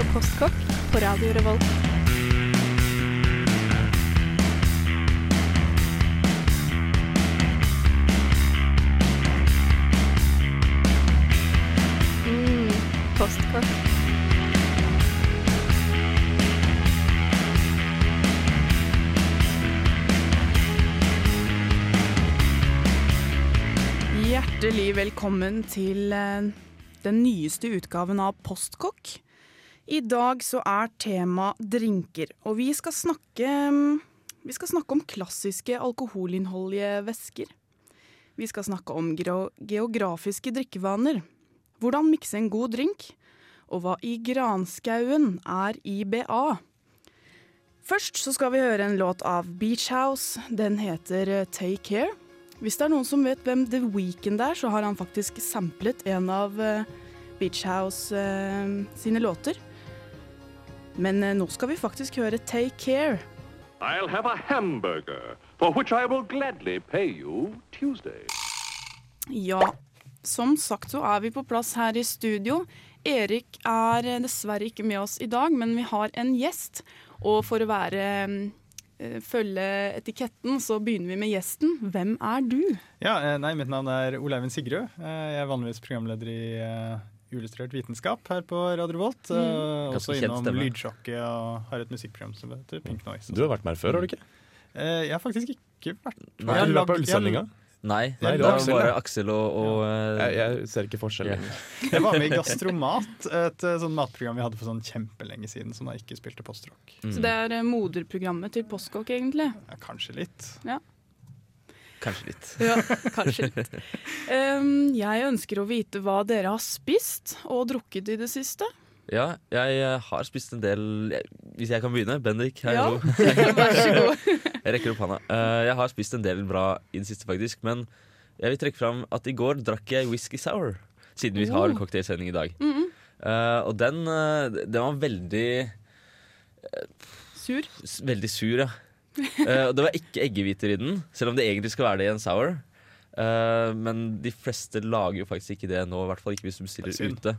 på Postkokk på Radio Revolt. Mm, postkokk. Hjertelig velkommen til eh, den nyeste utgaven av Postkokk. I dag så er tema drinker, og vi skal snakke, mm, vi skal snakke om klassiske alkoholinnholdige væsker. Vi skal snakke om geografiske drikkevaner. Hvordan mikse en god drink, og hva i granskauen er IBA. Først så skal vi høre en låt av Beach House. Den heter eh, Take Care. Hvis det er noen som vet hvem The Weekend er, så har han faktisk samplet en av eh, Beach House eh, sine låter. Men eh, nå skal vi faktisk høre Take Care. I'll have a hamburger, for which I will gladly pay you Tuesday. Ja, som sagt så er vi på plass her i studio. Erik er eh, dessverre ikke med oss i dag, men vi har en gjest. Og for å være eh, følge etiketten, så begynner vi med gjesten. Hvem er du? Ja, nei, Mitt navn er Oleivind Sigrud. Jeg er vanligvis programleder i Illustrert vitenskap her på Radio Volt. Mm. Eh, Også innom stemme. Lydsjokket og har et musikkprogram som heter Pink Noise. Du har vært med her før, har du ikke? Eh, Jeg har faktisk ikke vært med. Nei. Du var på ølsendinga? Nei, Nei, det var Aksel, bare. Aksel og, og eh, Jeg, jeg ser ikke forskjellen. Ja. Jeg, var med i Gastromat, et sånn matprogram vi hadde for sånn kjempelenge siden, som da ikke spilte postrock. mm, Så det er moderprogrammet til Postkokk, egentlig. Ja, kanskje litt. Kanskje litt. Ja, kanskje litt. Um, jeg ønsker å vite hva dere har spist og drukket i det siste. Ja, jeg eh, har spist en del Hvis jeg kan begynne? Bendik, hei, Ja. hallo. Vær så god. Jeg rekker opp hånda. Uh, jeg har spist en del bra i det siste, faktisk. Men jeg vil trekke fram at i går drakk jeg whisky sour. Siden vi har Oh. cocktailsending i dag. Mm -hmm. uh, og den, eh, den var veldig Sur. s- Veldig sur, ja. Eh, og det var ikke eggehviter i den, selv om det egentlig skal være det i en sour. Uh, men de fleste lager jo faktisk ikke det nå, i hvert fall ikke hvis du bestiller Det ute.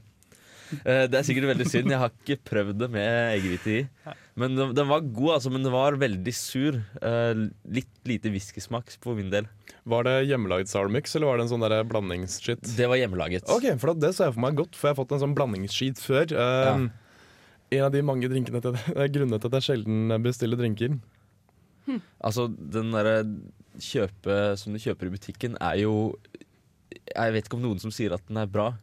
Uh, det er sikkert veldig synd. Jeg har ikke prøvd det med eggehvite i. Men den, den var god, altså, men den var veldig sur. Eh, litt lite whiskysmak for min del. Var det hjemmelaget sour mix, eller var det en sånn der blandingsshit? Det var hjemmelaget. Ok, for det så jeg for meg godt, for jeg har fått en sånn blandingsskit før. Ja. En av de mange drinkene til det er grunnene til at jeg sjelden bestiller drinker. Altså, den derre kjøpe som du kjøper i butikken, er jo Jeg vet ikke om noen som sier at den er bra.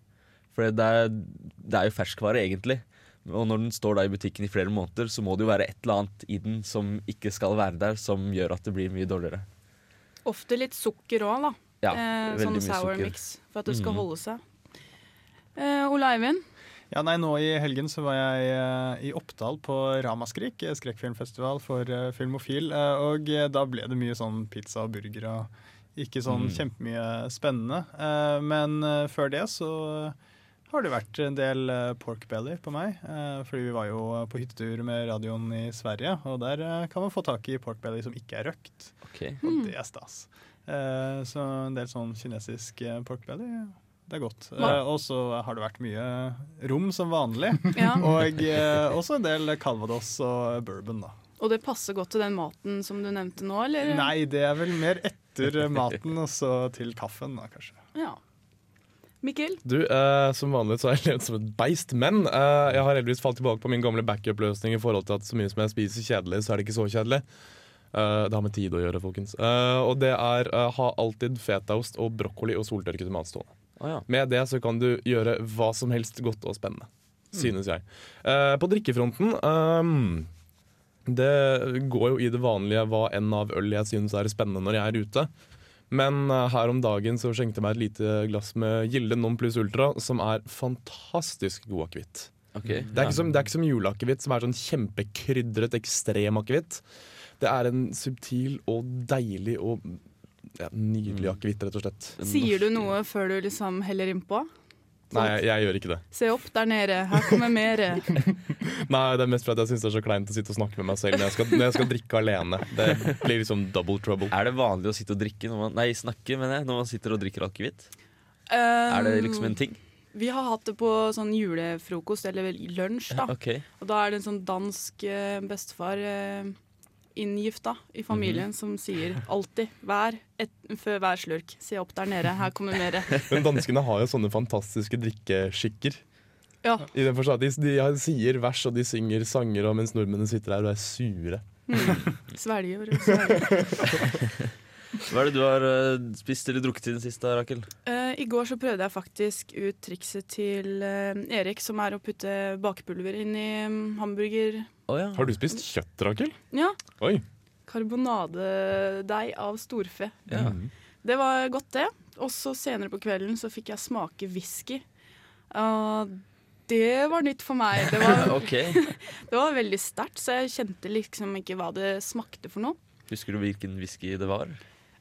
For det er, det er jo ferskvare, egentlig. Og når den står da i butikken i flere måneder, så må det jo være et eller annet i den som ikke skal være der, som gjør at det blir mye dårligere. Ofte litt sukker òg, da. Ja, eh, sånn sour sukker. mix, for at det skal mm. holde seg. Eh, Ole Eivind, Ja, nei, Nå i helgen så var jeg eh, i Oppdal på Ramaskrik, eh, skrekkfilmfestival for eh, filmofil. og da ble det mye sånn pizza og burger og ikke sånn Mm. kjempemye spennende. Eh, men før det så har det vært en del pork belly på meg. fordi vi var jo på hyttetur med radioen i Sverige, og der kan man få tak i pork belly som ikke er røkt. Okay. Og det er stas. Eh, så en del sånn kinesisk pork belly, det er godt. Hva- Eh, og så har det vært mye rom som vanlig. ja. Og eh, også en del calvados og bourbon, da. og det passer godt til den maten som du nevnte nå, eller? Nei, det er vel mer etter maten og så til kaffen, da, kanskje. Ja. Mikkel? Du, eh, Som vanlig så har jeg levd som et beist, men eh, jeg har heldigvis falt tilbake på min gamle backup-løsning i forhold til at så mye som jeg spiser kjedelig, så er det ikke så kjedelig. Eh, det har med tid å gjøre, folkens. Eh, og det er ha alltid fetaost og brokkoli og soltørket tomat stående. Å ja. Med det så kan du gjøre hva som helst godt og spennende, synes jeg. Eh, på drikkefronten um, Det går jo i det vanlige hva enn av øl jeg synes er spennende når jeg er ute. Men eh, her om dagen så skjenkte jeg meg et lite glass med Gilde Non Plus Ultra, som er fantastisk god akevitt. Okay, Det er som, det er ikke som juleakevitt, som er sånn kjempekrydret, ekstrem akevitt. Det er en subtil og deilig og ja, nydelig akevitt, rett og slett. Sier du noe før du liksom heller innpå? Nei, jeg, jeg gjør ikke det. Se opp der nede, her kommer mere. Nei, Det er mest fordi jeg syns det er så kleint å sitte og snakke med meg selv når jeg skal, når jeg skal drikke alene. Det blir liksom double trouble. Er det vanlig å sitte og drikke når man, Nei, snakke, mener jeg, når man sitter og drikker akevitt? Um, Er det liksom en ting? Vi har hatt det på sånn julefrokost, eller lunsj, da. Ok. Og da er det en sånn dansk eh, bestefar eh, inngifta i familien som sier alltid hver, et, før hver slurk Se opp der nede, her kommer mere. Men danskene har jo sånne fantastiske drikkeskikker. Ja. I den forstand, de, de sier vers og de synger sanger, og mens nordmennene sitter der og er sure. Svelger og svelger. Hva er det du har eh, spist eller drukket i det siste, Rakel? Uh, I går så prøvde jeg faktisk ut trikset til uh, Erik, som er å putte bakepulver inn i um, hamburger. Å ja. Har du spist kjøtt, Rakel? Ja, Oi. karbonadedeig av storfe. ja. Det var godt, det. Og så senere på kvelden så fikk jeg smake whisky. Uh, det var nytt for meg. Det var, det var veldig sterkt, så jeg kjente liksom ikke hva det smakte for noe. Husker du hvilken whisky det var?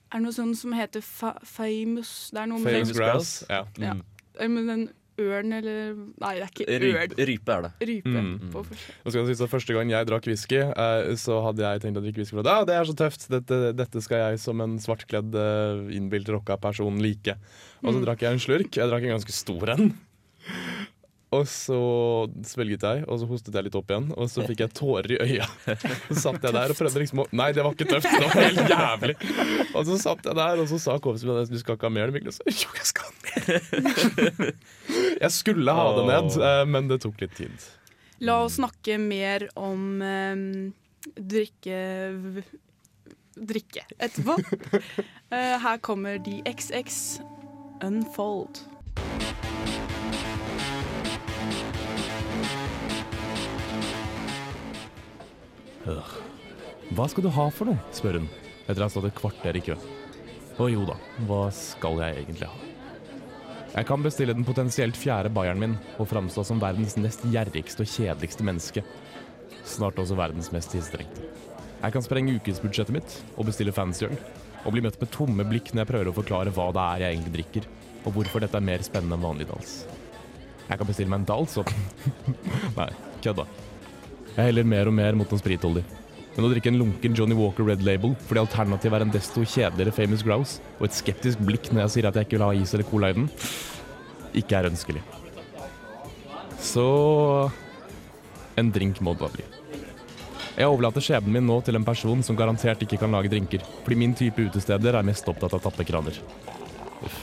Er det noe sånn som heter fa famous Det er noe med, Famous Grouse. Ja. Ja. Men den ørn eller Nei, det er ikke ørn. Rype, rype er det. Rype. Mm. På skal det sies at Første gang jeg drakk whisky, eh, så hadde jeg tenkt å drikke whisky. At, ah, det er så tøft, dette, dette skal jeg som en svartkledd uh, innbilt rocka person like. Og så drakk jeg en slurk. Jeg drakk en ganske stor en. Og så svelget jeg, og så hostet jeg litt opp igjen, og så fikk jeg tårer i øya. Så satt jeg der og prøvde liksom å Nei, det var ikke tøft, det var helt jævlig. Og så satt jeg der, og så sa kompisen min du skal ikke ha mer. Og så, jo, jeg skal ha mer. Jeg skulle ha det ned, eh, men det tok litt tid. La oss snakke mer om um, drikke drikke etterpå. uh, her kommer de XX Unfold. Hva skal du ha for noe? spør hun, etter å ha stått et kvarter i kø. Å jo da, hva skal jeg egentlig ha? Jeg kan bestille den potensielt fjerde bayeren min og framstå som verdens nest gjerrigste og kjedeligste menneske. Snart også verdens mest tilstrengte. Jeg kan sprenge ukesbudsjettet mitt og bestille fancy og bli møtt med tomme blikk når jeg prøver å forklare hva det er jeg egentlig drikker, og hvorfor dette er mer spennende enn vanlig dals. Jeg kan bestille meg en dals og Nei, kødda. Jeg heller mer og mer mot noe spritholdig. Men å drikke en lunken Johnny Walker Red Label fordi alternativet er en desto kjedeligere Famous Grouse, og et skeptisk blikk når jeg sier at jeg ikke vil ha is eller cola i den, ikke er ønskelig. Så en drink må det da bli. Jeg overlater skjebnen min nå til en person som garantert ikke kan lage drinker, fordi min type utesteder er mest opptatt av tappekraner. Uff.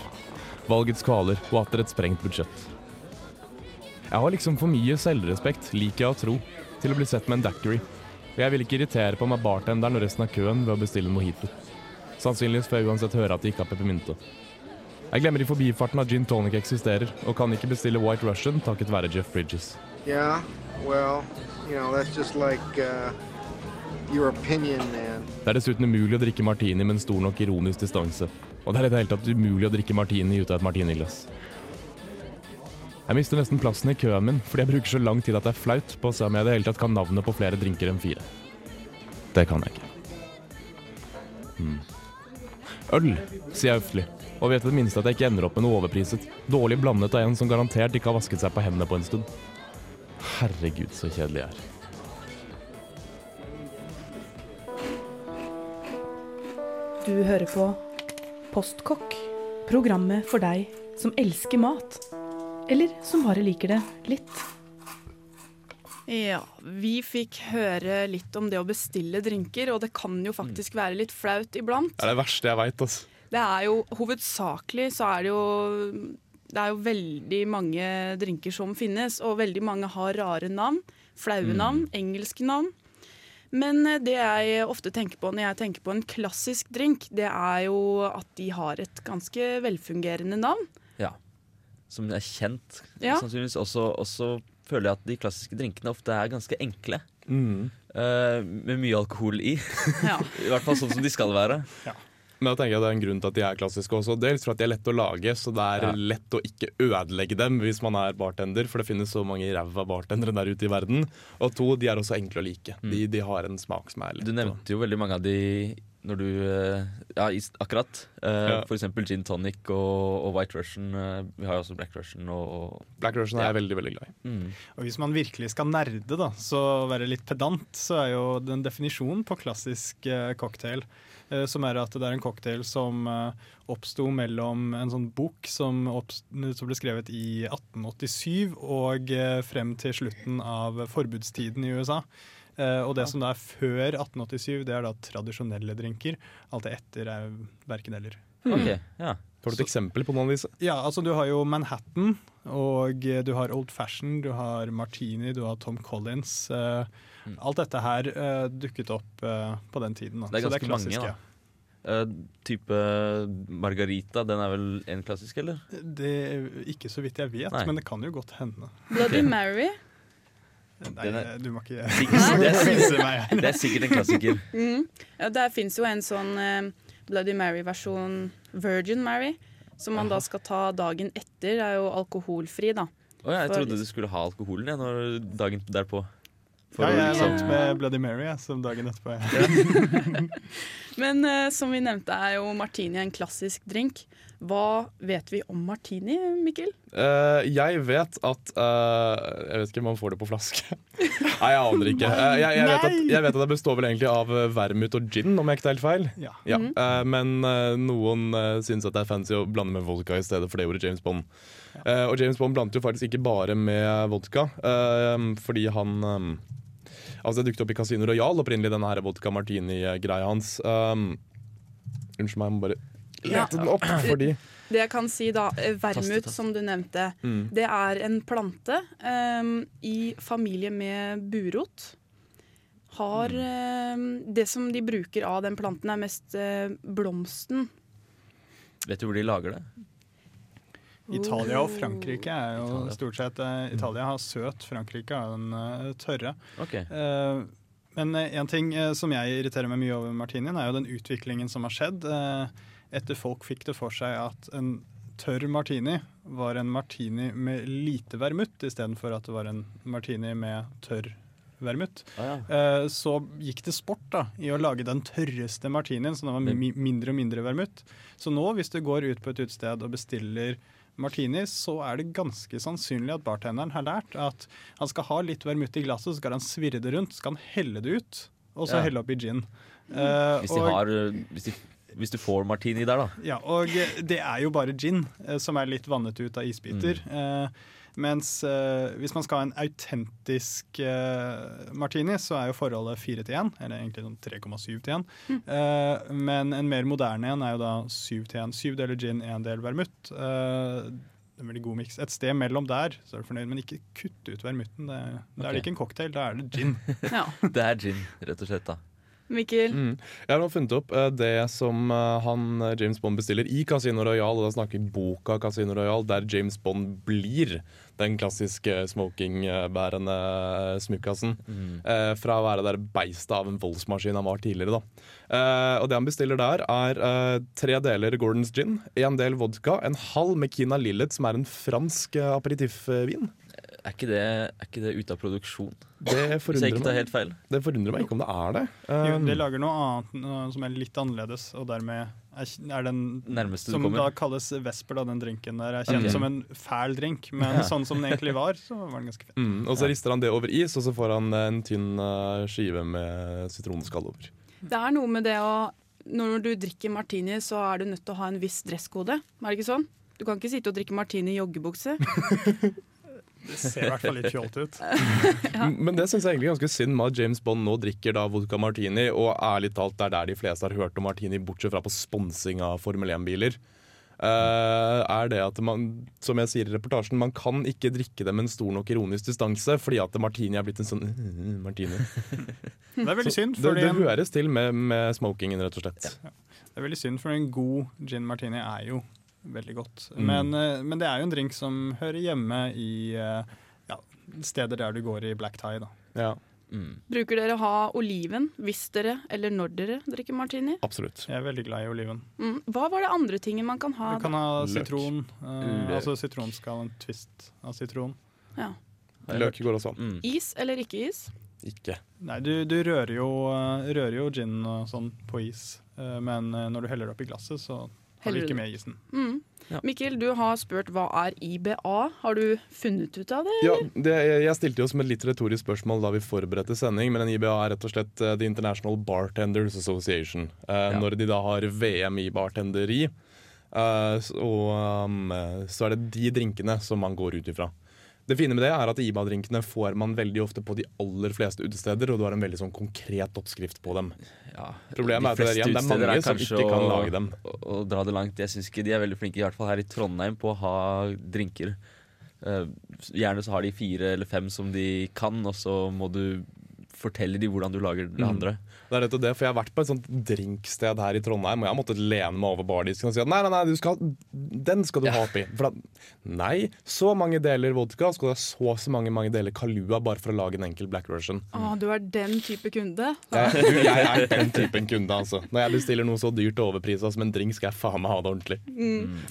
Valgets kvaler og atter et sprengt budsjett. Jeg har liksom for mye selvrespekt, liker jeg å tro, til å bli sett med en daiquiri. Og jeg vil ikke irritere på meg bartenderen og resten av køen ved å bestille en mojito. Sannsynligvis får jeg uansett høre at de ikke har peppermynte. Jeg glemmer i forbifarten at gin tonic eksisterer, og kan ikke bestille White Russian takket være Jeff Bridges. Yeah, well, you know, that's just like uh, your opinion, man. Det er dessuten umulig å drikke martini med en stor nok ironisk distanse. Og det er i det hele tatt umulig å drikke martini ut av et martiniglass. Jeg mister nesten plassen i køen min fordi jeg bruker så lang tid at det er flaut på å se om jeg i det hele tatt kan navnet på flere drinker enn fire. Det kan jeg ikke. Hmm. Øl, sier jeg høflig, og vet i det minste at jeg ikke ender opp med noe overpriset. Dårlig blandet av en som garantert ikke har vasket seg på hendene på en stund. Herregud, så kjedelig jeg er. Du hører på Postkokk, programmet for deg som elsker mat. Eller som bare liker det litt. Ja, vi fikk høre litt om det å bestille drinker, og det kan jo faktisk være litt flaut iblant. Det er det verste jeg veit. Altså. Det er jo hovedsakelig så er det jo Det er jo veldig mange drinker som finnes, og veldig mange har rare navn. Flaue navn, engelske navn. Men eh, det jeg ofte tenker på når jeg tenker på en klassisk drink, det er jo at de har et ganske velfungerende navn. Ja. Som er kjent, Ja. sannsynligvis. Også, også føler jeg at de klassiske drinkene ofte er ganske enkle. Mm. Uh, med mye alkohol i. Ja. I hvert fall sånn som de skal være. Men da tenker jeg det er en grunn til at de er klassiske også. Dels for at de er lette å lage, så det er Ja. lett å ikke ødelegge dem hvis man er bartender, for det finnes så mange ræva bartendere der ute i verden. Og to, de er også enkle å like. De, de har en smak som er lett. Du nevnte jo veldig mange av de når du eh, Ja, akkurat. Eh, Ja. For eksempel gin tonic og, og white russian. eh, vi har jo også black russian og, og Black Russian er Ja. jeg veldig veldig glad i. mm. Og hvis man virkelig skal nerde, da, så være litt pedant, så er jo den definisjonen på klassisk cocktail, som er at det er en cocktail som oppsto mellom en sånn bok som, oppst- som ble skrevet i 1887 og frem til slutten av forbudstiden i USA. Eh, og det som da er før 1887, det er da tradisjonelle drinker. Alt det etter er verken eller. OK. Ja. Har du et eksempel på noen av disse? Ja, altså du har jo Manhattan, og eh, du har Old Fashion, du har Martini, du har Tom Collins. eh, Mm. Alt dette her eh, dukket opp eh, på den tiden. Da. Det er Så ganske mange, klassisk, da. Eh, type margarita, den er vel en klassisk, eller? Det er ikke så vidt jeg vet, Nei. men det kan jo godt hende. Bloody Mary. Nei, er- du må ikke vise meg her. det er sikkert en klassiker. Mm. Ja, der fins jo en sånn uh, Bloody Mary-versjon, Virgin Mary, som man da skal ta dagen etter. Det er jo alkoholfri, da. Å ja, jeg For- trodde du skulle ha alkoholen ja, når dagen derpå. For Ja, jeg er liksom- vant med Bloody Mary jeg, som dagen etterpå. Men uh, som vi nevnte, er jo martini en klassisk drink. Hva vet vi om martini, Mikkel? Uh, jeg vet at uh, Jeg vet ikke om man får det på flaske. Nei, jeg aner ikke. Uh, jeg, jeg, vet at, jeg vet at det består vel egentlig av vermut og gin, om jeg ikke tar helt feil. Ja. Ja, eh, men noen uh, syns at det er fancy å blande med vodka i stedet, for det gjorde James Bond. Eh, og James Bond blandet jo faktisk ikke bare med vodka, eh, fordi han eh, Altså Det dukket opp i Casino Royal opprinnelig, denne her vodka martini-greia hans. Um, unnskyld meg, jeg må bare Ja. lete den opp, fordi Det jeg kan si da, eh, Taste, Vermut, taste. som du nevnte, Mm. det er en plante um, i familie med burot. Har eh, Det som de bruker av den planten, er mest uh, blomsten. Vet du hvor de lager det? Italia og Frankrike er jo Italia. stort sett eh, Italia har søt, Frankrike har den eh, tørre. Okay. Eh, men en ting som jeg irriterer meg mye over martinien, er jo den utviklingen som har skjedd etter folk fikk det for seg at en tørr martini var en martini med lite vermut istedenfor at det var en martini med tørr vermut. Ah, ja. Så gikk det sport da, i å lage den tørreste martinien, så den var mi mindre og mindre vermut. Så nå, hvis du går ut på et utested og bestiller martini, så er det ganske sannsynlig at bartenderen har lært at han skal ha litt vermut i glasset, så skal han svirre det rundt, så skal han helle det ut, og så Ja. helle oppi gin. Uh, Hvis, de og- har, hvis, de, hvis du får martini der, da. ja, og det er jo bare gin, eh, som er litt vannet ut av isbiter. Eh, mens eh, hvis man skal ha en autentisk eh, martini, så er jo forholdet 4 til 1, eller egentlig sånn 3,7 til 1. Eh, men en mer moderne en er jo da 7 til 1. 7 deler gin, 1 del vermut. Eh, det er en veldig god miks. Et sted mellom der, så er du fornøyd, men ikke kutt ut vermutten. Det, okay. er det ikke en cocktail, da er det gin. Ja. Det er gin, rett og slett. da Mikkel? Mm. Jeg har nå funnet opp eh, det som eh, han eh, James Bond bestiller i Casino Royal, og da snakker vi boka Casino Royal, der James Bond blir den klassiske smokingbærende smukkasen. Eh, fra å være det beistet av en voldsmaskin han var tidligere, da. Eh, og det han bestiller der, er tre deler Gordons gin, en del vodka, en halv Mekina Lillet, som er en fransk aperitifvin. Er ikke det, er ikke det ute av produksjon? Det Hvis jeg forundrer ikke tar meg. helt feil. Det forundrer meg ikke om det er det. Jo, Um, de lager noe annet noe som er litt annerledes, og dermed er, er den Nærmeste du som kommer. da kalles Vesper, da, den drinken der, er kjent okay. som en fæl drink, men Ja. sånn som den egentlig var, så var den ganske fin. Mm, og så rister han det over is, og så får han en tynn eh, skive med sitronskall over. Det er noe med det å Når du drikker martini, så er du nødt til å ha en viss dresskode. Er det ikke sånn? Du kan ikke sitte og drikke martini i joggebukse. Det ser i hvert fall litt fjolte ut. ja. Men det syns jeg egentlig ganske synd med at James Bond nå drikker da vodka martini, og ærlig talt det er der de fleste har hørt om martini, bortsett fra på sponsing av Formel 1-biler. Uh, er det at man, som jeg sier i reportasjen, man kan ikke drikke det med en stor nok ironisk distanse, fordi at martini er blitt en sånn martini. Det er veldig synd, Det, fordi det høres til med, med smokingen, rett og slett. det er veldig synd, for en god gin martini er jo veldig godt. Mm. Men, eh, men det er jo en drink som hører hjemme i eh, ja, steder der du går i black tie, da. Ja, Mm. Bruker dere å ha oliven hvis dere eller når dere drikker martini? absolutt. Jeg er veldig glad i oliven. Mm. Hva var det andre tingen man kan ha? Du kan ha sitron, eh, altså sitronskall, en twist av sitron. Ja. Løk går også an. Mm. Is eller ikke is? Ikke. Nei, du, du rører, jo, eh, rører jo gin og sånn på is. Eh, men når du heller det oppi glasset, så Heller ikke med isen. Mm. Ja. Mikkel, du har spurt hva er IBA. Har du funnet ut av det? Ja, det, jeg stilte jo som et litt retorisk spørsmål da vi forberedte sending, men en IBA er rett og slett eh, The International Bartenders Association. Eh, Ja. Når de da har VM i bartenderi, eh, så, um, eh, så er det de drinkene som man går ut ifra. Det fine med det er at IBA-drinkene får man veldig ofte på de aller fleste utesteder, og du har en veldig sånn konkret oppskrift på dem. Ja, Problemet er at de det er, fleste igjen, det er mange som kanskje ikke kan lage dem. Å dra det langt. Jeg syns ikke de er veldig flinke, i hvert fall her i Trondheim, på å ha drinker. Uh, gjerne så har de fire eller fem som de kan, og så må du fortelle de hvordan du lager det Mm. andre. Det er rett og det, for Jeg har vært på et sånt drinksted her i Trondheim, og jeg har måttet lene meg over bardisken og si at nei, nei, nei, du skal, den skal du ha oppi. For da, nei, så mange deler vodka, skal du ha så så mange, mange deler Kalua bare for å lage en enkel black version. Å, du er den type kunde. Jeg, du, jeg er den typen kunde, altså. Når jeg bestiller noe så dyrt og overprisa som en drink, skal jeg faen meg ha det ordentlig.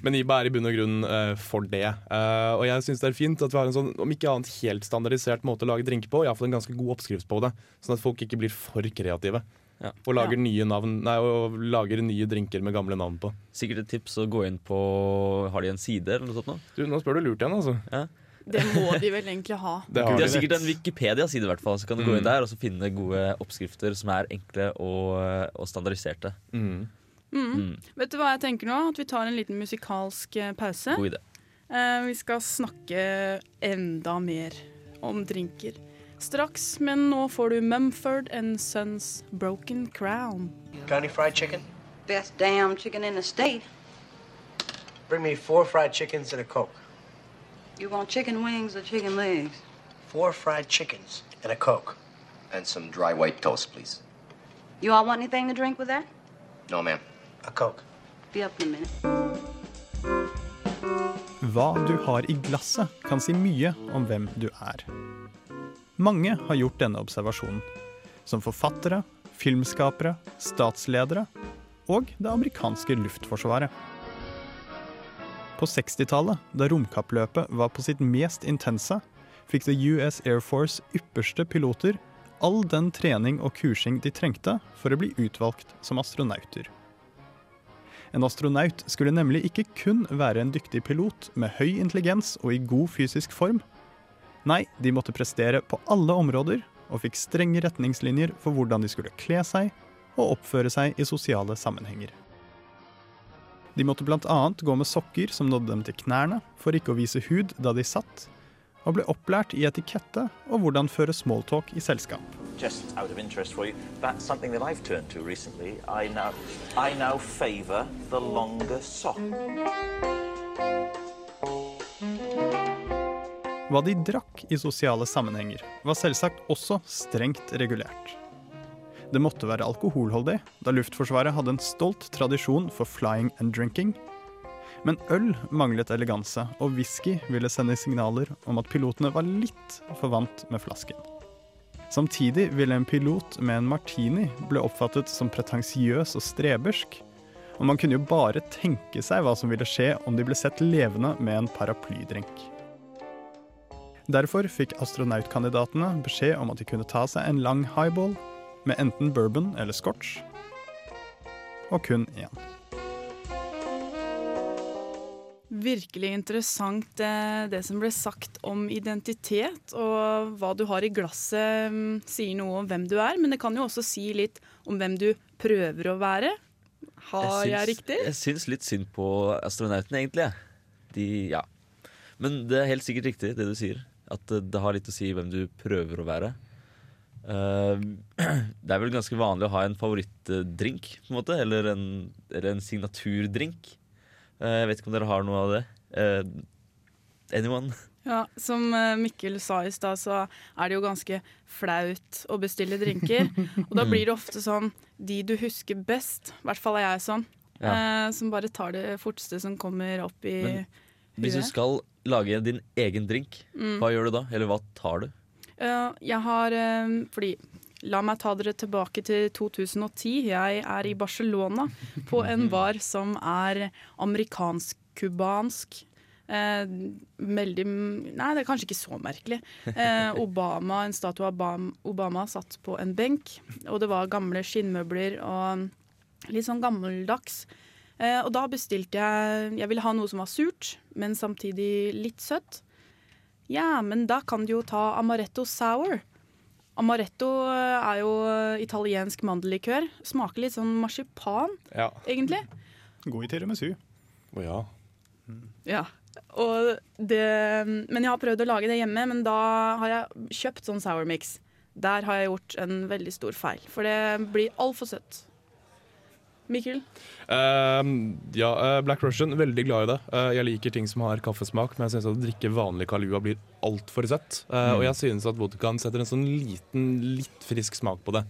Men IBA er i bunn og grunn uh, for det. Uh, og jeg syns det er fint at vi har en sånn, om ikke annet helt standardisert måte å lage drink på, iallfall en ganske god oppskrift på det, sånn at folk ikke blir for kreative. Ja. Og lager, Ja. nye navn, nei, og lager nye drinker med gamle navn på. Sikkert et tips å gå inn på Har de en side eller noe sånt? nå? Du, Nå spør du lurt igjen, altså. Det må de vel egentlig ha. Det har De har sikkert en Wikipedia-side, hvert fall, så kan du gå Mm. inn der og så finne gode oppskrifter som er enkle og, og standardiserte. Mm. Mm. Mm. Vet du hva jeg tenker nå? At vi tar en liten musikalsk eh, pause. God idé. Eh, vi skal snakke enda mer om drinker straks, men nå får du Mumford and Sons Broken Crown. Got any fried chicken? Best damn chicken in the state. Bring me four fried chickens and a Coke. You want chicken wings or chicken legs? Four fried chickens and a Coke. And some dry white toast, please. You all want anything to drink with that? No, ma'am. A Coke. Be up in a minute. Hva du har i glasset kan si mye om hvem du er. Mange har gjort denne observasjonen. Som forfattere, filmskapere, statsledere og det amerikanske luftforsvaret. På 60-tallet, da romkappløpet var på sitt mest intense, fikk The US Air Force ypperste piloter all den trening og kursing de trengte for å bli utvalgt som astronauter. En astronaut skulle nemlig ikke kun være en dyktig pilot med høy intelligens og i god fysisk form. Nei, de måtte prestere på alle områder og fikk strenge retningslinjer for hvordan de skulle kle seg og oppføre seg i sosiale sammenhenger. De måtte bl.a. gå med sokker som nådde dem til knærne for ikke å vise hud da de satt, og ble opplært i etikette og hvordan føre smalltalk i selskap. You. I now, I now Hva de drakk i sosiale sammenhenger, var selvsagt også strengt regulert. Det måtte være alkoholholdig, da Luftforsvaret hadde en stolt tradisjon for flying and drinking. Men øl manglet eleganse, og whisky ville sende signaler om at pilotene var litt for vant med flasken. Samtidig ville en pilot med en martini ble oppfattet som pretensiøs og strebersk, og man kunne jo bare tenke seg hva som ville skje om de ble sett levende med en paraplydrink. Derfor fikk astronautkandidatene beskjed om at de kunne ta seg en lang highball med enten bourbon eller scotch, og kun én. Virkelig interessant eh, det som ble sagt om identitet, og hva du har i glasset mm, sier noe om hvem du er, men det kan jo også si litt om hvem du prøver å være. Har jeg, syns- riktig? Jeg syns litt synd på astronautene, egentlig. De, ja. Men det er helt sikkert riktig, det du sier. At det, har litt å si hvem du prøver å være. Eh, det er vel ganske vanlig å ha en favorittdrink, på en måte. Eller en, eller en signaturdrink. Eh, jeg vet ikke om dere har noe av det. Eh, anyone? Ja, Som Mikkel sa i stad, så er det jo ganske flaut å bestille drinker. Og da blir det ofte sånn de du husker best, i hvert fall er jeg sånn, eh, som bare tar det forteste som kommer opp i Men Hvis du skal lage din egen drink, Mm. hva gjør du da? Eller hva tar du? Uh, jeg har eh, Fordi La meg ta dere tilbake til 2010. Jeg er i Barcelona på en bar som er amerikansk-cubansk. Eh, veldig Nei, det er kanskje ikke så merkelig. Eh, Obama, En statue av Obama, Obama satt på en benk, og det var gamle skinnmøbler og Litt sånn gammeldags. Eh, og da bestilte jeg Jeg ville ha noe som var surt, men samtidig litt søtt. Ja, men da kan du jo ta amaretto sour. Amaretto eh, er jo eh, italiensk mandellikør. Smaker litt sånn marsipan, Ja. egentlig. God i tiramisu. Å ja. Ja. Og det, men jeg har prøvd å lage det hjemme, men da har jeg kjøpt sånn sour mix. Der har jeg gjort en veldig stor feil, for det blir altfor søtt. Mikkel? Uh, ja, uh, Black Russian, veldig glad i det. Uh, jeg liker ting som har kaffesmak, men jeg syns at å drikke vanlig Kalua blir altfor søtt. Eh, Mm. Og jeg synes at vodkaen setter en sånn liten, litt frisk smak på det.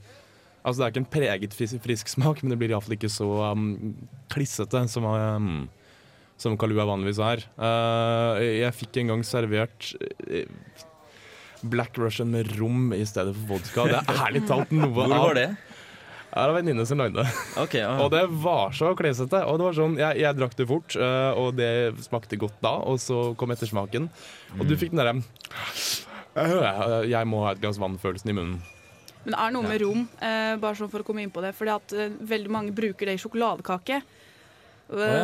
Altså Det er ikke en preget frisk, frisk smak, men det blir iallfall ikke så um, klissete som, um, som Kalua vanligvis er. Eh, jeg fikk en gang servert Black Russian med rom i stedet for vodka. Det er ærlig talt noe Hvor av var det? Det har en venninne som lagde det. Okay. Og det var så klesete. Og det var sånn, jeg, jeg drakk det fort, øh, og det smakte godt da. Og så kom ettersmaken. Og du fikk den derre øh, Jeg må ha et glass vann-følelsen i munnen. Men det er noe med rom, eh, bare sånn for å komme inn på det, fordi at eh, veldig mange bruker det i sjokoladekake. Eh, ja.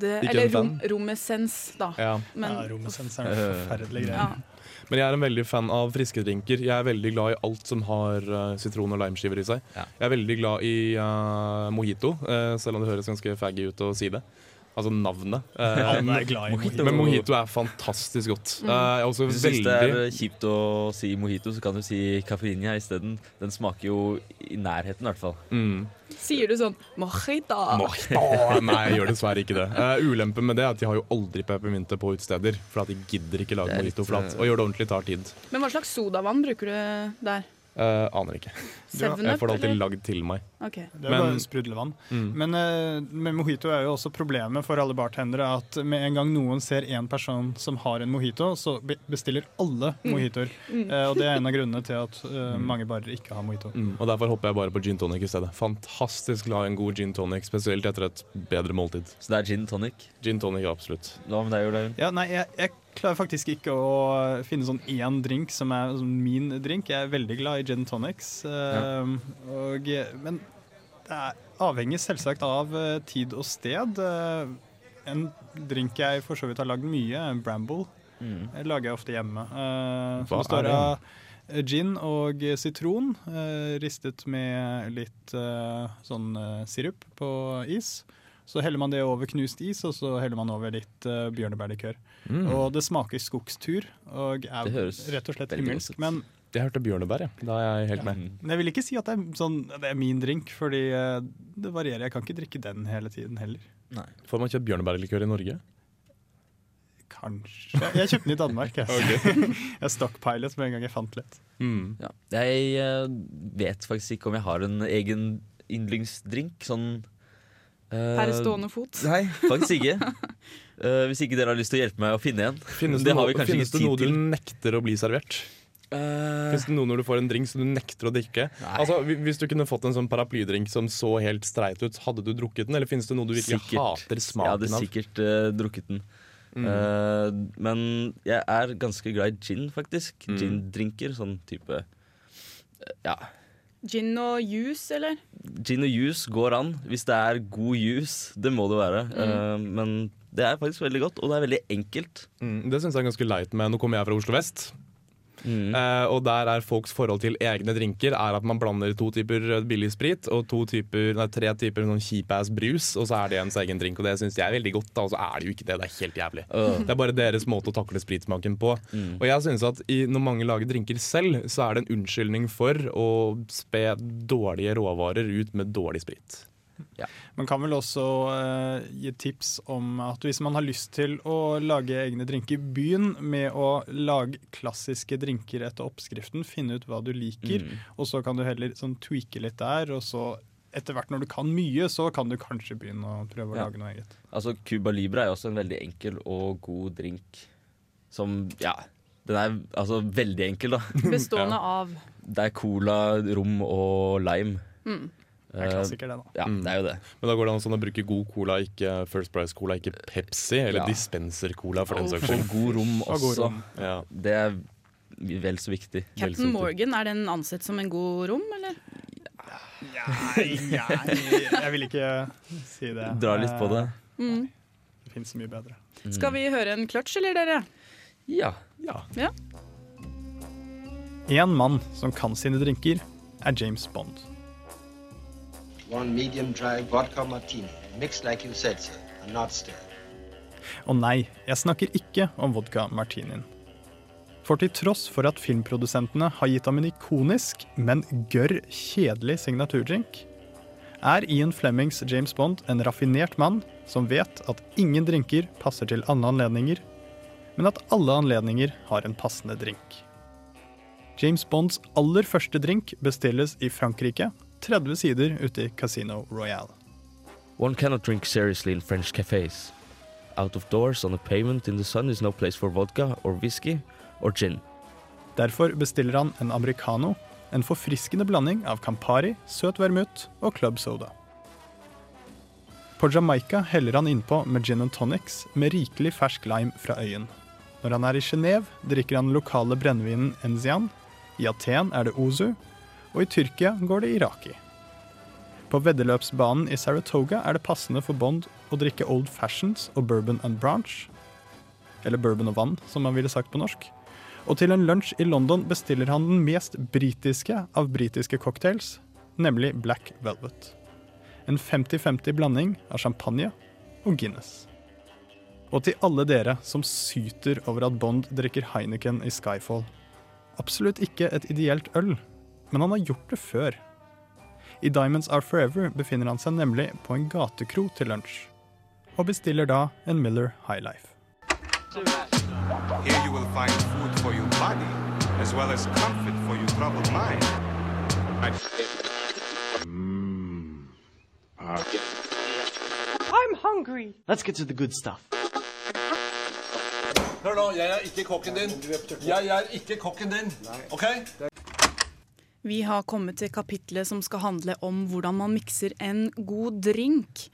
det, eller rom, romessens, da. Ja. Men, Ja, romessens er en forferdelig greie. Ja. Men jeg er en veldig fan av friske drinker. Jeg er veldig glad i alt som har øh, sitron- og limeskiver i seg. Jeg er veldig glad i uh, mojito, uh, selv om det høres ganske faggy ut å si det. Altså navnet. Eh, er mojito. Men mojito er fantastisk godt. Mm. Eh, er også Hvis du syns det er kjipt å si mojito, så kan du si cafeínia isteden. Den smaker jo i nærheten, i hvert fall. Mm. Sier du sånn mojito? Mojito. Nei, jeg gjør dessverre ikke det. Uh, ulempen med det er at de har jo aldri peppermynte på utesteder. For at de gidder ikke lage mojito flat. eh, Og gjør det ordentlig tar tid. Men hva slags sodavann bruker du der? Uh, aner ikke. Jeg får det alltid lagd til meg. Okay. Det er Men- bare sprudlevann. Mm. Men uh, med mojito er jo også problemet for alle bartendere at med en gang noen ser en person som har en mojito, så bestiller alle Mm. mojitoer. Mm. Uh, og det er en av grunnene til at eh, mange barer ikke har mojito. Mm. Og derfor hopper jeg bare på gin tonic i stedet. Fantastisk glad i en god gin tonic, spesielt etter et bedre måltid. Så det er gin tonic? Gin tonic, absolutt. Hva med deg, Olaug? Ja, nei, jeg, jeg klarer faktisk ikke å finne sånn én drink som er sånn min drink. Jeg er veldig glad i gin tonics. Ja. og, men det er avhengig selvsagt av eh, tid og sted. Eh, en drink jeg for så vidt har lagd mye, Bramble. Mm. Jeg lager jeg ofte hjemme. Hva er det? eh, gin og sitron, eh, ristet med litt eh, sånn eh, sirup på is. Så heller man det over knust is, og så heller man over litt uh, bjørnebærlikør. Mm. Og det smaker skogstur, og Det er høres rett og slett himmelsk. Men Jeg hørte bjørnebær, ja. Da er jeg helt med. men jeg vil ikke si at det er, sånn, det er min drink, fordi eh, det varierer. Jeg kan ikke drikke den hele tiden heller. Får man kjøpt bjørnebærlikør i Norge? Kanskje. Jeg kjøpte den i Danmark. Jeg, okay. jeg stockpilet med en gang jeg fant litt. Ja. Jeg eh, vet faktisk ikke om jeg har en egen yndlingsdrink. Sånn Per stående fot? Nei, faktisk ikke. Uh, hvis ikke dere har lyst til å hjelpe meg å finne en. Finnes det det, har noe, vi kanskje finnes ikke det noe du nekter å bli servert? Finnes det noe når du får en drink som du nekter å drikke? Altså, hvis du kunne fått en sånn paraplydrink som så helt streit ut, hadde du drukket den? Eller finnes det noe du virkelig hater smaken av? Jeg hadde sikkert uh, drukket den. Mm. Uh, men jeg er ganske glad i gin, faktisk. Mm. Gin-drinker. Sånn type eh, Ja. Gin og juice, eller? Gin og juice går an, hvis det er god juice. Det må det være. Mm. Uh, men det er faktisk veldig godt, og det er veldig enkelt. Mm, det syns jeg er ganske leit med. Nå kommer jeg fra Oslo vest. Eh, og der er folks forhold til egne drinker Er at man blander to typer billig sprit og to typer, nei, tre typer sånn kjip-ass brus, og så er det ens egen drink. Og det syns jeg er veldig godt, da, og så er det jo ikke det. Det er helt jævlig. Uh. Det er bare deres måte å takle spritsmaken på. Og jeg synes at i, når mange lager drinker selv, så er det en unnskyldning for å spe dårlige råvarer ut med dårlig sprit. Man kan vel også uh, gi tips om at hvis man har lyst til å lage egne drinker, begynn med å lage klassiske drinker etter oppskriften. Finne ut hva du liker, Mm. og så kan du heller sånn tweake litt der. Og så etter hvert når du kan mye, så kan du kanskje begynne å prøve å Ja. lage noe eget. Altså, Cuba Libre er jo også en veldig enkel og god drink som Ja, den er altså veldig enkel, da. Bestående av Det er cola, rom og lime. mm. Det er klassiker, det, da. Ja, det er jo det. Men da går det an sånn å bruke god cola, ikke First Price Cola, ikke Pepsi, eller Ja. dispenser-cola for den Og saks skyld. god rom også. god rom. Ja. Det er vel så viktig. Captain Morgan, er den ansett som en god rom, eller? Nei, jeg vil ikke si det. Dra litt på det. Mm. Det fins mye bedre. Skal vi høre en kløtsj, eller dere? Ja. ja. Én mann som kan sine drinker, er James Bond. One medium dry vodka martini, mixed like you said, sir, and not stirred. Og nei, jeg snakker ikke om vodka martinien. For til tross for at filmprodusentene har gitt ham en ikonisk, men gørr kjedelig signaturdrink, er Ian Flemings James Bond en raffinert mann som vet at ingen drinker passer til alle anledninger, men at alle anledninger har en passende drink. James Bonds aller første drink bestilles i Frankrike, 30 sider ute i Casino Royale. One cannot drink seriously in French cafes. Out of doors on a pavement in the sun is no place for vodka or whisky or gin. Derfor bestiller han en americano, en forfriskende blanding av Campari, søt vermouth og club soda. På Jamaica heller han innpå med gin and tonics med rikelig fersk lime fra øyen. Når han er i Genéve, drikker han lokale brennevinen Enzian. I Aten er det Ozu, og i Tyrkia går det Iraki. På veddeløpsbanen i Saratoga er det passende for Bond å drikke Old Fashions og Bourbon and Branch. Eller bourbon og vann, som man ville sagt på norsk. Og til en lunsj i London bestiller han den mest britiske av britiske cocktails, nemlig Black Velvet. En 50-50 blanding av champagne og Guinness. Og til alle dere som syter over at Bond drikker Heineken i Skyfall. Absolutt ikke et ideelt øl, men han har gjort det før. I Diamonds Are Forever befinner han seg nemlig på en gatekro til lunsj, og bestiller da en Miller High Life. Here you will find food for your body, as well as comfort for your troubled mind. I'm hungry. Let's get to the good stuff. Hør nå, jeg er ikke kokken din. Jeg er ikke kokken din. OK? Vi har kommet til kapitlet som skal handle om hvordan man mikser en god drink.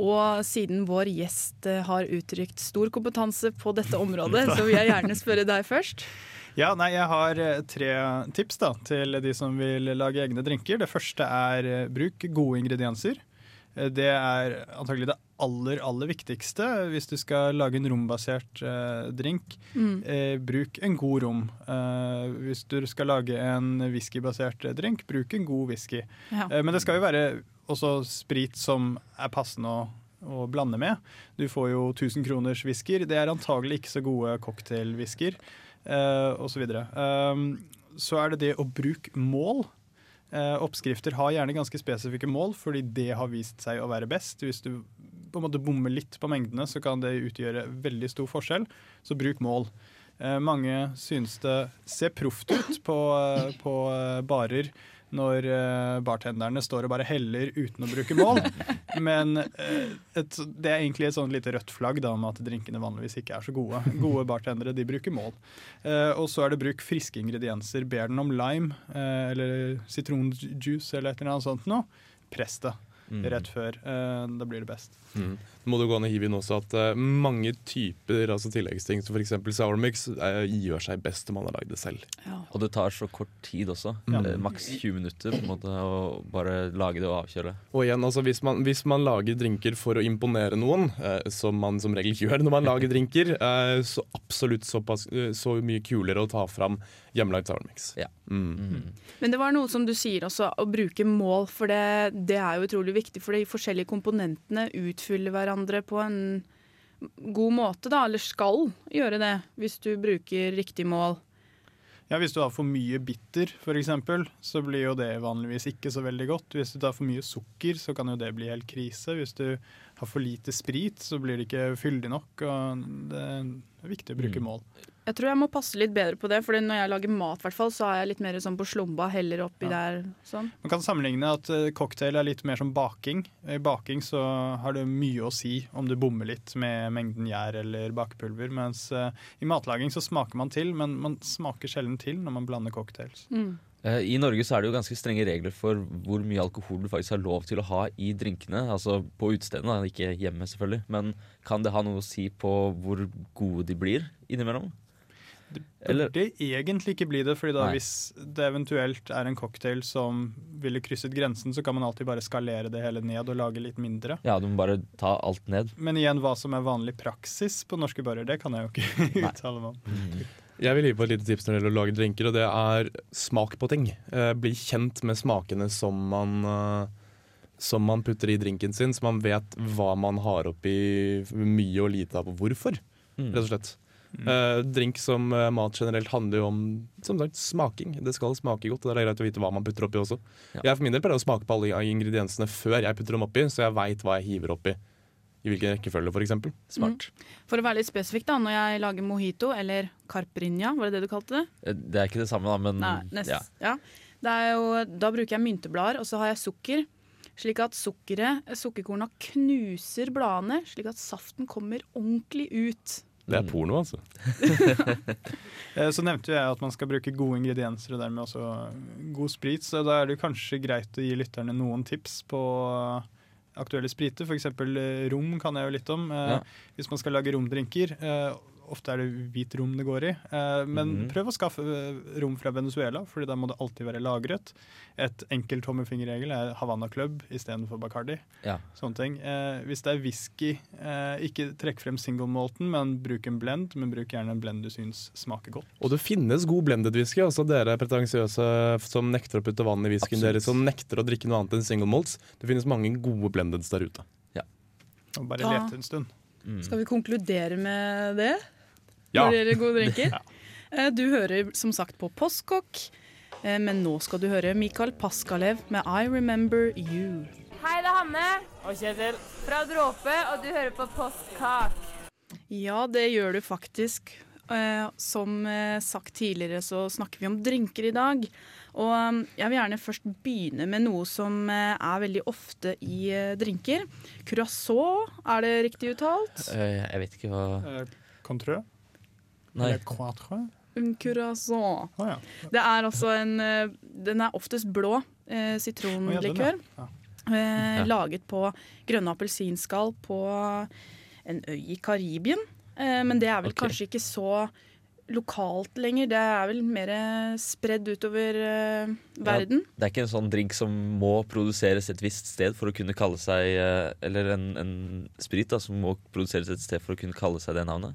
Og siden vår gjest eh, har uttrykt stor kompetanse på dette området, så vil jeg gjerne spørre deg først. Ja, nei, Jeg har eh, tre tips da, til de som vil lage egne drinker. Det første er eh, bruk gode ingredienser. Det er antagelig det aller, aller viktigste hvis du skal lage en rombasert eh, drink. Mm. Eh, bruk en god rom. Eh, hvis du skal lage en whiskybasert drink, bruk en god whisky. Ja. Eh, men det skal jo være også sprit som er passende å, å blande med. Du får jo 1000 kroners whisker. Det er antagelig ikke så gode cocktailwhisker, eh, osv. Um, så er det det å bruke mål. Eh, oppskrifter har gjerne ganske spesifikke mål, fordi det har vist seg å være best. Hvis du på en måte bommer litt på mengdene, så kan det utgjøre veldig stor forskjell. Så bruk mål. Eh, mange synes det ser proft ut på, eh, på eh, barer når bartenderne står og bare heller uten å bruke mål. Men et, det er egentlig et sånn lite rødt flagg da, om at drinkene vanligvis ikke er så gode. Gode bartendere de bruker mål. Og så er det bruk friske ingredienser. Ber den om lime eller sitronjuice eller et eller annet sånt noe. Press det Mm. rett før. Da blir det best. Mm. Må du gå an å hive inn også at uh, mange typer altså tilleggsting, som f.eks. sour mix, eh, gjør seg best om man har lagd det selv. Og det tar så kort tid også. Mm. Uh, Maks 20 minutter på en måte, å bare lage det og avkjøle. Og igjen, altså hvis man, hvis man lager drinker for å imponere noen, som man som regel gjør når man lager drinker, eh, så absolutt såpass, så mye kulere å ta fram hjemmelagd Sourmix. Ja. Mm. Men det var noe som du sier også, å bruke mål, for det, det er jo utrolig viktig. For de forskjellige komponentene utfyller hverandre på en god måte, da, eller skal gjøre det, hvis du bruker riktig mål. Ja, Hvis du har for mye bitter, f.eks., så blir jo det vanligvis ikke så veldig godt. Hvis du tar for mye sukker, så kan jo det bli helt krise. Hvis du har for lite sprit, så blir det ikke fyldig nok. og Det er viktig å bruke mål. Jeg tror jeg må passe litt bedre på det, for når jeg lager mat, hvert så er jeg litt mer sånn på slumba, heller oppi der. sånn. Man kan sammenligne at eh, cocktail er litt mer som baking. I baking så har det mye å si om du bommer litt med mengden gjær eller bakepulver, mens eh, i matlaging så smaker man til, men man smaker sjelden til når man blander cocktails. Mm. I Norge så er det jo ganske strenge regler for hvor mye alkohol du faktisk har lov til å ha i drinkene. Altså på utestedene, ikke hjemme selvfølgelig. Men kan det ha noe å si på hvor gode de blir innimellom? Eller- Burde egentlig ikke bli det, fordi da Nei. hvis det eventuelt er en cocktail som ville krysset grensen, så kan man alltid bare skalere det hele ned og lage litt mindre. Ja, du må bare ta alt ned. Men igjen, hva som er vanlig praksis på norske barer, det kan jeg jo ikke uttale meg om. Jeg vil gi på et lite tips når det gjelder å lage drinker, og det er smak på ting. Eh, bli kjent med smakene som man, eh, som man putter i drinken sin, så man vet hva man har oppi mye og lite av, og hvorfor, Mm. rett og slett. Eh, drink som uh, mat generelt handler jo om som sagt, smaking. Det skal smake godt, og det er greit å vite hva man putter oppi også. Jeg for min del pleier å smake på alle ingrediensene før jeg putter dem oppi, så jeg veit hva jeg hiver oppi. I hvilken rekkefølge, f.eks. Smart. For å være litt spesifikk, da, når jeg lager mojito, eller carprinja, var det det du kalte det? Eh, Det er ikke det samme, da, men Nei, nest, ja. ja. Det er jo, da bruker jeg mynteblader, og så har jeg sukker. Slik at sukkeret, sukkerkorna knuser bladene, slik at saften kommer ordentlig ut. Det er porno, altså. Eh, Så nevnte jeg at man skal bruke gode ingredienser og dermed også god sprit, så da er det kanskje greit å gi lytterne noen tips på aktuelle spriter. F.eks. rom kan jeg jo litt om. Eh, Ja. Hvis man skal lage romdrinker. Eh, Ofte er det hvit rom det går i. men Men -hmm. prøv å skaffe eh, rom fra Venezuela, Fordi da må det alltid være lagret. Et enkelt tommelfingerregel er Havanna Club istedenfor Bacardi. Ja. Sånne ting. Eh, hvis det er whisky, eh, ikke trekk frem single malten, men bruk en blend. Men bruk gjerne en blend du syns smaker godt. Og det finnes god blended whisky. Altså dere pretensiøse som nekter å putte vann i whiskyen. deres, Dere som nekter å drikke noe annet enn single malts. Det finnes mange gode blendeds der ute. Og bare Ja. lete en stund. Skal vi konkludere med det? Ja. Når det gjelder gode drinker? Eh, Du hører som sagt på Postkokk, eh, men nå skal du høre Mikael Paskalev med I Remember You. Hei, det er Hanne. Og Kjetil. Fra Dråpe, og du hører på Postkak. Ja, det gjør du faktisk. Eh, som sagt tidligere så snakker vi om drinker i dag. Og eh, jeg vil gjerne først begynne med noe som er veldig ofte i drinker. Curacao, er det riktig uttalt? Eh, Jeg vet ikke hva Eh, Contrø? Nei. Eller? En curacao. Å ja. Det er altså en eh, Den er oftest blå eh, sitronlikør. Ja. Eh, Ja. Laget på grønne appelsinskall på en øy i Karibien. Eh, men det er vel okay. kanskje ikke så lokalt lenger. Det er vel mer eh, spredd utover eh, verden. Ja, det er ikke en sånn drink som må produseres et visst sted for å kunne kalle seg eh, Eller en, en sprit da, som må produseres et sted for å kunne kalle seg det navnet.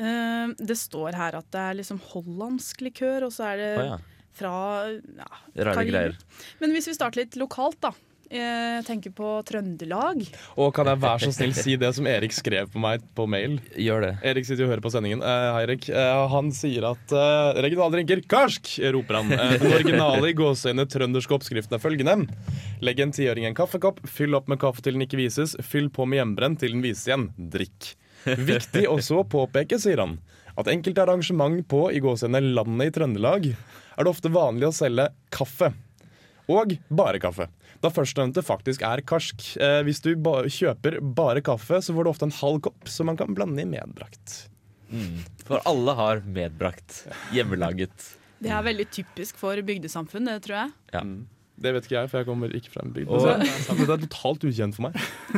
Eh, det står her at det er liksom hollandsk likør, og så er det oh, ja. fra ja, Rare greier. Men hvis vi starter litt lokalt, da. Jeg tenker på Trøndelag. Og kan jeg være så snill si det som Erik skrev på meg på mail? Gjør det. Erik sitter og hører på sendingen. Uh, hei, Erik. Eh, han sier at uh, regionale drinker karsk, roper han. Uh, den originale i gåseøyne trønderske oppskriften er følgende. Legg en tiåring i en kaffekopp, fyll opp med kaffe til den ikke vises, fyll på med hjemmebrent til den vises igjen. Drikk. Viktig også å påpeke, sier han, at enkelte arrangement på i gåseøyne landet i Trøndelag er det ofte vanlig å selge kaffe. Og bare kaffe. Da førstnevnte faktisk er karsk. Eh, hvis du ba kjøper bare kaffe, så får du ofte en halv kopp som man kan blande i medbrakt. Mm. For alle har medbrakt. Hjemmelaget. Det er veldig typisk for bygdesamfunn, det tror jeg. Ja. Det vet ikke jeg, for jeg kommer ikke fra en bygd. Og- det er totalt ukjent for meg.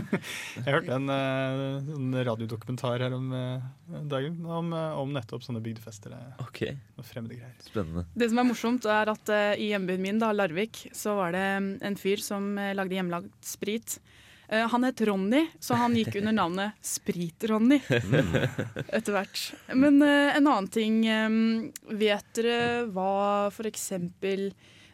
Jeg hørte en, eh, en radiodokumentar her om eh, dagen om, eh, om nettopp sånne bygdefester. Okay. Ok, og fremmede greier. spennende. Det som er morsomt, er at uh, i hjembyen min, da, Larvik, så var det mm, en fyr som lagde hjemmelagd sprit. Uh, han het Ronny, så han gikk under navnet Sprit-Ronny etter hvert. Men uh, en annen ting um, Vet dere hva f.eks.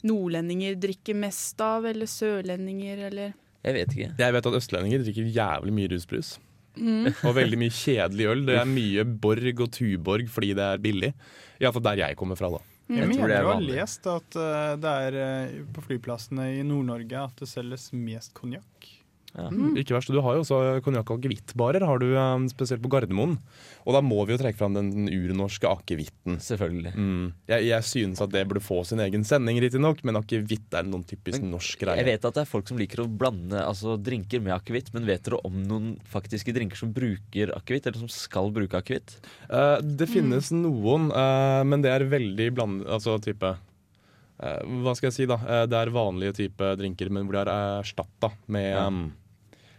nordlendinger drikker mest av, eller sørlendinger, eller Jeg vet ikke. Jeg vet at østlendinger drikker jævlig mye rusbrus. Mm. Og veldig mye kjedelig øl. Det er mye Borg og Tuborg fordi det er billig. Iallfall der jeg kommer fra, da. Jeg, Jeg tror det mener du har lest at eh, det er eh, på flyplassene i Nord-Norge at det selges mest konjakk. Ja. Mm. Ikke verst. Du har jo også konjakk- og akevittbarer, har du um, spesielt på Gardermoen. Og da må vi jo trekke fram den urnorske akevitten. Selvfølgelig. Mm. Jeg, jeg synes at det burde få sin egen sending, riktignok, men akevitt er noen typisk norsk greie. Jeg vet at det er folk som liker å blande altså, drinker med akevitt, men vet dere om noen faktiske drinker som bruker akevitt, eller som skal bruke akevitt? Uh, det finnes noen, uh, men det er veldig blandet, Altså type eh, Hva skal jeg si, da? Eh, det er vanlige type drinker, men hvor de er erstatta med, Ja. um,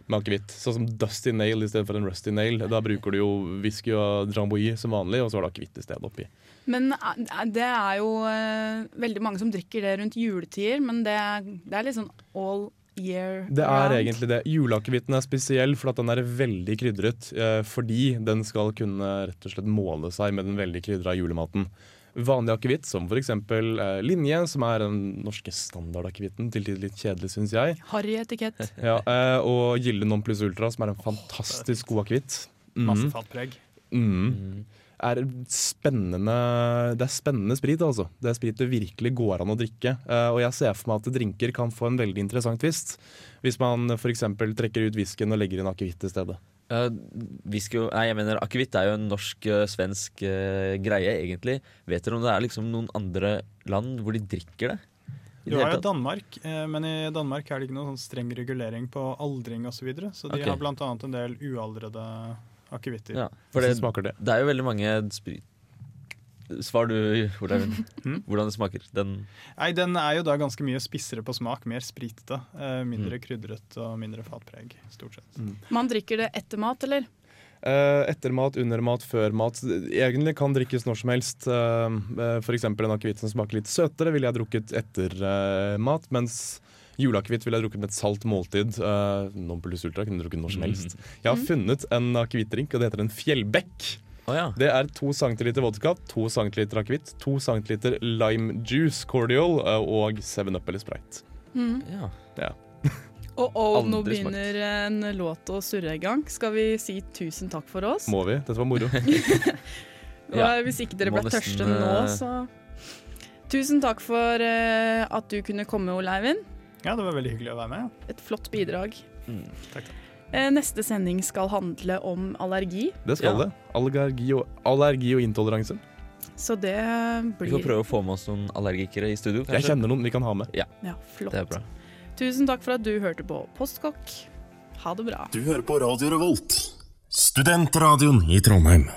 med akevitt. Sånn som Dusty Nail i stedet for en Rusty Nail. Da bruker du jo whisky og Dramboie som vanlig, og så har du akevitt i stedet oppi. Men eh, det er jo eh, veldig mange som drikker det rundt juletider, men det, er- det er litt sånn all year round. Det er egentlig det. Juleakevitten er spesiell for at den er veldig krydret. Eh, fordi den skal kunne rett og slett måle seg med den veldig krydra julematen. Vanlig akevitt, som f.eks. Eh, Linje, som er den norske standardakevitten. Til tider litt kjedelig, syns jeg. Harry etikett. Ja, eh, og Gilde Non Plus Ultra, som er en fantastisk god akevitt. Masse Mhm. fatpreg. Mm. Er spennende Det er spennende sprit, altså. Det er sprit det virkelig går an å drikke. Eh, og jeg ser for meg at drinker kan få en veldig interessant twist. Hvis man f.eks. trekker ut whiskyen og legger inn akevitt i stedet. Uh, whisky, nei, jeg mener Akevitt er jo en norsk-svensk greie, egentlig. Vet dere om det er liksom noen andre land hvor de drikker det? I Du det har jo? Danmark, eh, men i Danmark er det ikke noen sånn streng regulering på aldring osv. Så, videre, så de okay. har bl.a. en del ualdrede akevitter. Ja, for det, det? det er jo veldig mange sprit... Svar du, Olav. Mm. Hvordan det smaker. Den Nei, Den er jo da ganske mye spissere på smak, mer spritete. Eh, mindre Mm. krydret og mindre fatpreg, stort sett. Man drikker det etter mat, eller? Eh, etter mat, under mat, før mat. Egentlig kan drikkes når som helst. Uh, F.eks. en akevitt som smaker litt søtere, ville jeg drukket etter eh, mat. Mens juleakevitt ville jeg drukket med et salt måltid. Uh, non plus ultra kunne jeg drukket når som helst. Jeg har Mm. funnet en akevittdrink, og det heter en Fjellbekk. Det er to centiliter vodka, to centiliter akevitt, to centiliter lime juice cordial eh, og 7up eller Sprite. Mm. Ja. Ja. Og oh, nå begynner en låt å surre i gang. Skal vi si tusen takk for oss? Må vi? Dette var moro. ja, Hvis ikke dere ble tørste nå, eh, så Tusen takk for uh, at du kunne komme, Ole Eivind. Ja, det var veldig hyggelig å være med. Et flott bidrag. Mm. Takk, takk. Eh, Neste sending skal handle om allergi, Det skal det. Allergi og, allergi og intoleranse. så det blir Vi får prøve å få med oss noen allergikere i studio. Jeg kjenner noen vi kan ha med. Ja, Ja, flott. det er bra. Tusen takk for at du hørte på Postkokk. Ha det bra. Du hører på Radio Revolt, studentradioen i Trondheim.